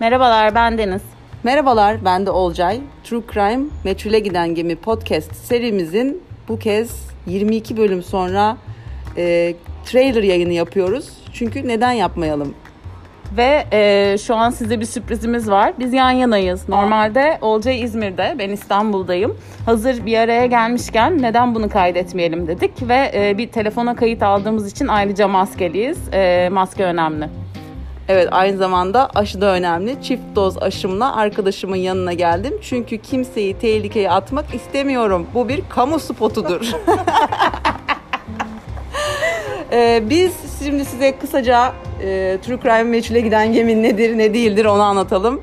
Merhabalar ben Deniz. Merhabalar ben de Olcay. True Crime Meçhule Giden Gemi podcast serimizin bu kez 22 bölüm sonra e, trailer yayını yapıyoruz. Çünkü neden yapmayalım? Ve e, şu an size bir sürprizimiz var. Biz yan yanayız. Normalde Olcay İzmir'de, ben İstanbul'dayım. Hazır bir araya gelmişken neden bunu kaydetmeyelim dedik. Ve e, bir telefona kayıt aldığımız için ayrıca maskeliyiz. E, maske önemli. Evet aynı zamanda aşı da önemli. Çift doz aşımla arkadaşımın yanına geldim. Çünkü kimseyi tehlikeye atmak istemiyorum. Bu bir kamu spotudur. ee, biz şimdi size kısaca e, True Crime meçhule giden gemi nedir ne değildir onu anlatalım.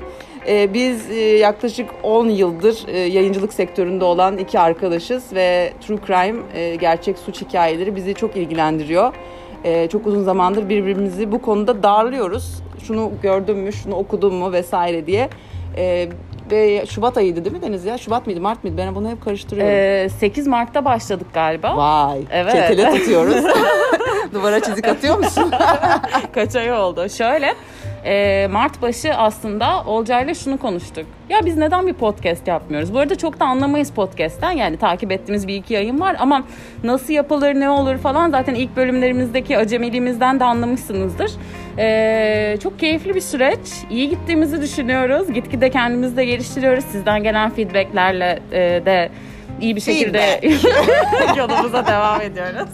Ee, biz e, yaklaşık 10 yıldır e, yayıncılık sektöründe olan iki arkadaşız ve True Crime e, gerçek suç hikayeleri bizi çok ilgilendiriyor. E, çok uzun zamandır birbirimizi bu konuda darlıyoruz. Şunu gördün mü, şunu okudun mu vesaire diye. E, ve Şubat ayıydı değil mi Deniz ya? Şubat mıydı, Mart mıydı? Ben bunu hep karıştırıyorum. E, 8 Mart'ta başladık galiba. Vay, Evet. çetele tutuyoruz. Duvara çizik atıyor musun? Kaç ay oldu? Şöyle, e, Mart başı aslında Olcay'la şunu konuştuk. Ya biz neden bir podcast yapmıyoruz? Bu arada çok da anlamayız podcast'ten. Yani takip ettiğimiz bir iki yayın var ama nasıl yapılır, ne olur falan zaten ilk bölümlerimizdeki acemiliğimizden de anlamışsınızdır. E, çok keyifli bir süreç. İyi gittiğimizi düşünüyoruz. Gitgide kendimizi de geliştiriyoruz. Sizden gelen feedbacklerle e, de iyi bir şekilde yolumuza devam ediyoruz.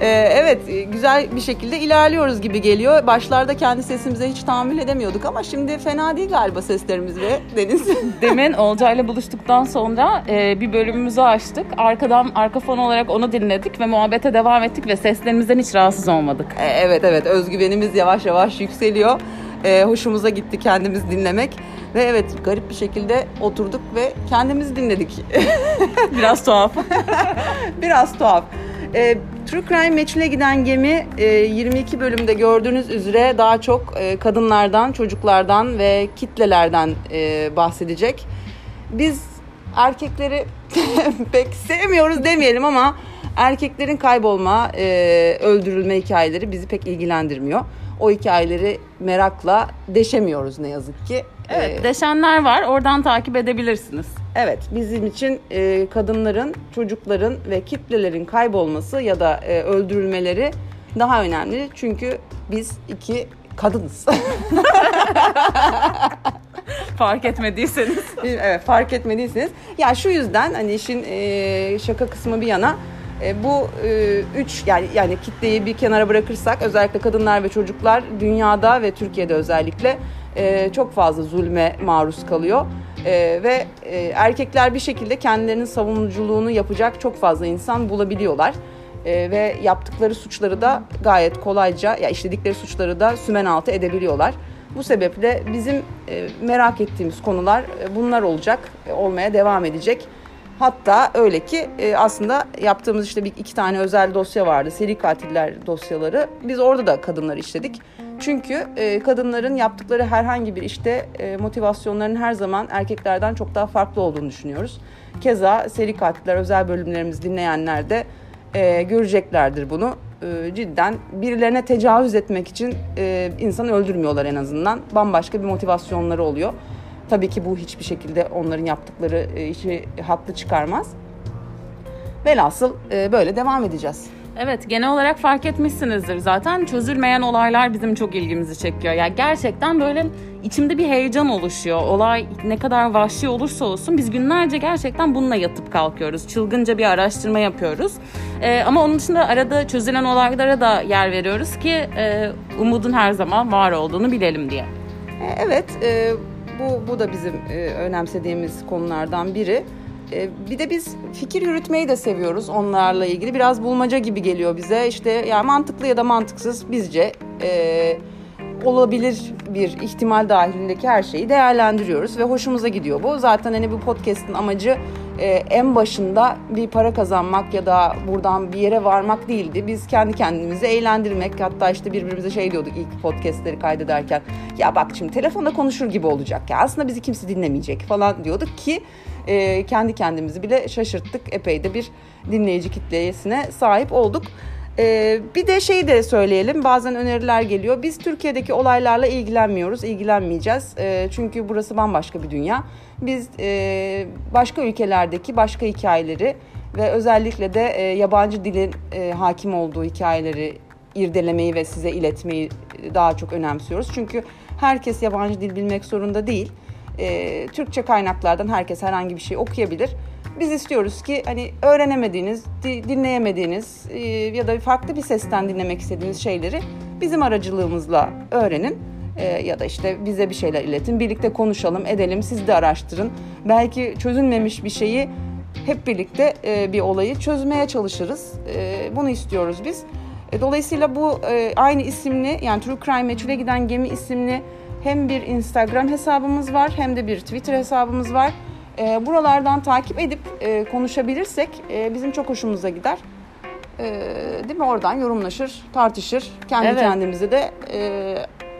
Ee, evet, güzel bir şekilde ilerliyoruz gibi geliyor. Başlarda kendi sesimize hiç tahammül edemiyorduk ama şimdi fena değil galiba seslerimiz ve Deniz. Demin Olcay'la buluştuktan sonra e, bir bölümümüzü açtık. Arkadan arka fon olarak onu dinledik ve muhabbete devam ettik ve seslerimizden hiç rahatsız olmadık. Ee, evet evet, özgüvenimiz yavaş yavaş yükseliyor. Ee, hoşumuza gitti kendimiz dinlemek. Ve evet garip bir şekilde oturduk ve kendimizi dinledik. Biraz tuhaf. Biraz tuhaf. E, True Crime Meçhule Giden Gemi e, 22 bölümde gördüğünüz üzere daha çok e, kadınlardan, çocuklardan ve kitlelerden e, bahsedecek. Biz erkekleri pek sevmiyoruz demeyelim ama erkeklerin kaybolma, e, öldürülme hikayeleri bizi pek ilgilendirmiyor. O hikayeleri merakla deşemiyoruz ne yazık ki. Evet, E, deşenler var. Oradan takip edebilirsiniz. Evet, bizim için e, kadınların, çocukların ve kitlelerin kaybolması ya da e, öldürülmeleri daha önemli. Çünkü biz iki kadınız. Fark etmediyseniz. evet, fark etmediyseniz. Ya şu yüzden hani işin e, şaka kısmı bir yana e, bu e, üç yani yani kitleyi bir kenara bırakırsak özellikle kadınlar ve çocuklar dünyada ve Türkiye'de özellikle e, çok fazla zulme maruz kalıyor. E, ve e, erkekler bir şekilde kendilerinin savunuculuğunu yapacak çok fazla insan bulabiliyorlar. E, ve yaptıkları suçları da gayet kolayca ya işledikleri suçları da sümen altı edebiliyorlar. Bu sebeple bizim e, merak ettiğimiz konular e, bunlar olacak, e, olmaya devam edecek. Hatta öyle ki e, aslında yaptığımız işte bir iki tane özel dosya vardı. Seri katiller dosyaları. Biz orada da kadınları işledik. Çünkü e, kadınların yaptıkları herhangi bir işte e, motivasyonlarının her zaman erkeklerden çok daha farklı olduğunu düşünüyoruz. Keza seri katiller özel bölümlerimizi dinleyenler de e, göreceklerdir bunu. E, cidden birilerine tecavüz etmek için e, insanı öldürmüyorlar en azından. Bambaşka bir motivasyonları oluyor. Tabii ki bu hiçbir şekilde onların yaptıkları e, işi haklı çıkarmaz. Velhasıl e, böyle devam edeceğiz. Evet genel olarak fark etmişsinizdir zaten çözülmeyen olaylar bizim çok ilgimizi çekiyor. Yani gerçekten böyle içimde bir heyecan oluşuyor. Olay ne kadar vahşi olursa olsun biz günlerce gerçekten bununla yatıp kalkıyoruz. Çılgınca bir araştırma yapıyoruz. Ee, ama onun dışında arada çözülen olaylara da yer veriyoruz ki e, umudun her zaman var olduğunu bilelim diye. E, Evet, e, bu bu da bizim e, önemsediğimiz konulardan biri. E, bir de biz fikir yürütmeyi de seviyoruz onlarla ilgili. Biraz bulmaca gibi geliyor bize. İşte ya mantıklı ya da mantıksız bizce e, olabilir bir ihtimal dahilindeki her şeyi değerlendiriyoruz ve hoşumuza gidiyor bu. Zaten hani bu podcast'in amacı e, en başında bir para kazanmak ya da buradan bir yere varmak değildi. Biz kendi kendimizi eğlendirmek hatta işte birbirimize şey diyorduk ilk podcast'leri kaydederken. Ya bak şimdi telefonda konuşur gibi olacak ya aslında bizi kimse dinlemeyecek falan diyorduk ki e, kendi kendimizi bile şaşırttık. Epey de bir dinleyici kitlesine sahip olduk. Ee, bir de şeyi de söyleyelim. Bazen öneriler geliyor. Biz Türkiye'deki olaylarla ilgilenmiyoruz, ilgilenmeyeceğiz. Ee, çünkü burası bambaşka bir dünya. Biz e, başka ülkelerdeki başka hikayeleri ve özellikle de e, yabancı dilin e, hakim olduğu hikayeleri irdelemeyi ve size iletmeyi daha çok önemsiyoruz. Çünkü herkes yabancı dil bilmek zorunda değil. E, Türkçe kaynaklardan herkes herhangi bir şey okuyabilir. Biz istiyoruz ki hani öğrenemediğiniz, dinleyemediğiniz e, ya da farklı bir sesten dinlemek istediğiniz şeyleri bizim aracılığımızla öğrenin. E, ya da işte bize bir şeyler iletin, birlikte konuşalım, edelim, siz de araştırın. Belki çözülmemiş bir şeyi hep birlikte e, bir olayı çözmeye çalışırız. Bunu istiyoruz biz. Dolayısıyla bu aynı isimli yani True Crime Meçhule Giden Gemi isimli hem bir Instagram hesabımız var hem de bir Twitter hesabımız var. E, buralardan takip edip e, konuşabilirsek e, bizim çok hoşumuza gider. E, değil mi? Oradan yorumlaşır, tartışır. Kendi evet. kendimize de e,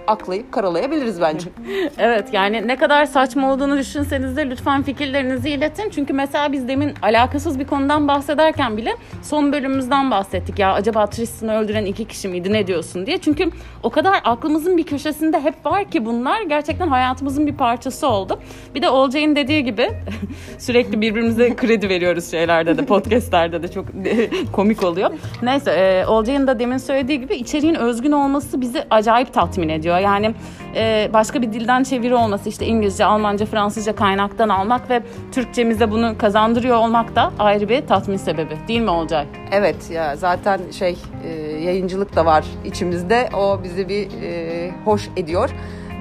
aklayıp karalayabiliriz bence. evet yani ne kadar saçma olduğunu düşünseniz de lütfen fikirlerinizi iletin. Çünkü mesela biz demin alakasız bir konudan bahsederken bile son bölümümüzden bahsettik. Ya acaba Tristan'ı öldüren iki kişi miydi ne diyorsun diye. Çünkü o kadar aklımızın bir köşesinde hep var ki bunlar gerçekten hayatımızın bir parçası oldu. Bir de Olcay'ın dediği gibi sürekli birbirimize kredi veriyoruz şeylerde de podcastlerde de çok komik oluyor. Neyse e, Olcay'ın da demin söylediği gibi içeriğin özgün olması bizi acayip tatmin ediyor oluyor. Yani e, başka bir dilden çeviri olması işte İngilizce, Almanca, Fransızca kaynaktan almak ve Türkçemize bunu kazandırıyor olmak da ayrı bir tatmin sebebi. Değil mi Olcay? Evet ya zaten şey e, yayıncılık da var içimizde. O bizi bir e, hoş ediyor.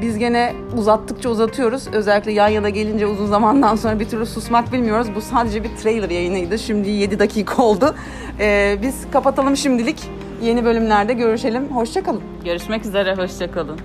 Biz gene uzattıkça uzatıyoruz. Özellikle yan yana gelince uzun zamandan sonra bir türlü susmak bilmiyoruz. Bu sadece bir trailer yayınıydı. Şimdi 7 dakika oldu. Ee, biz kapatalım şimdilik. Yeni bölümlerde görüşelim. Hoşçakalın. Görüşmek üzere. Hoşçakalın.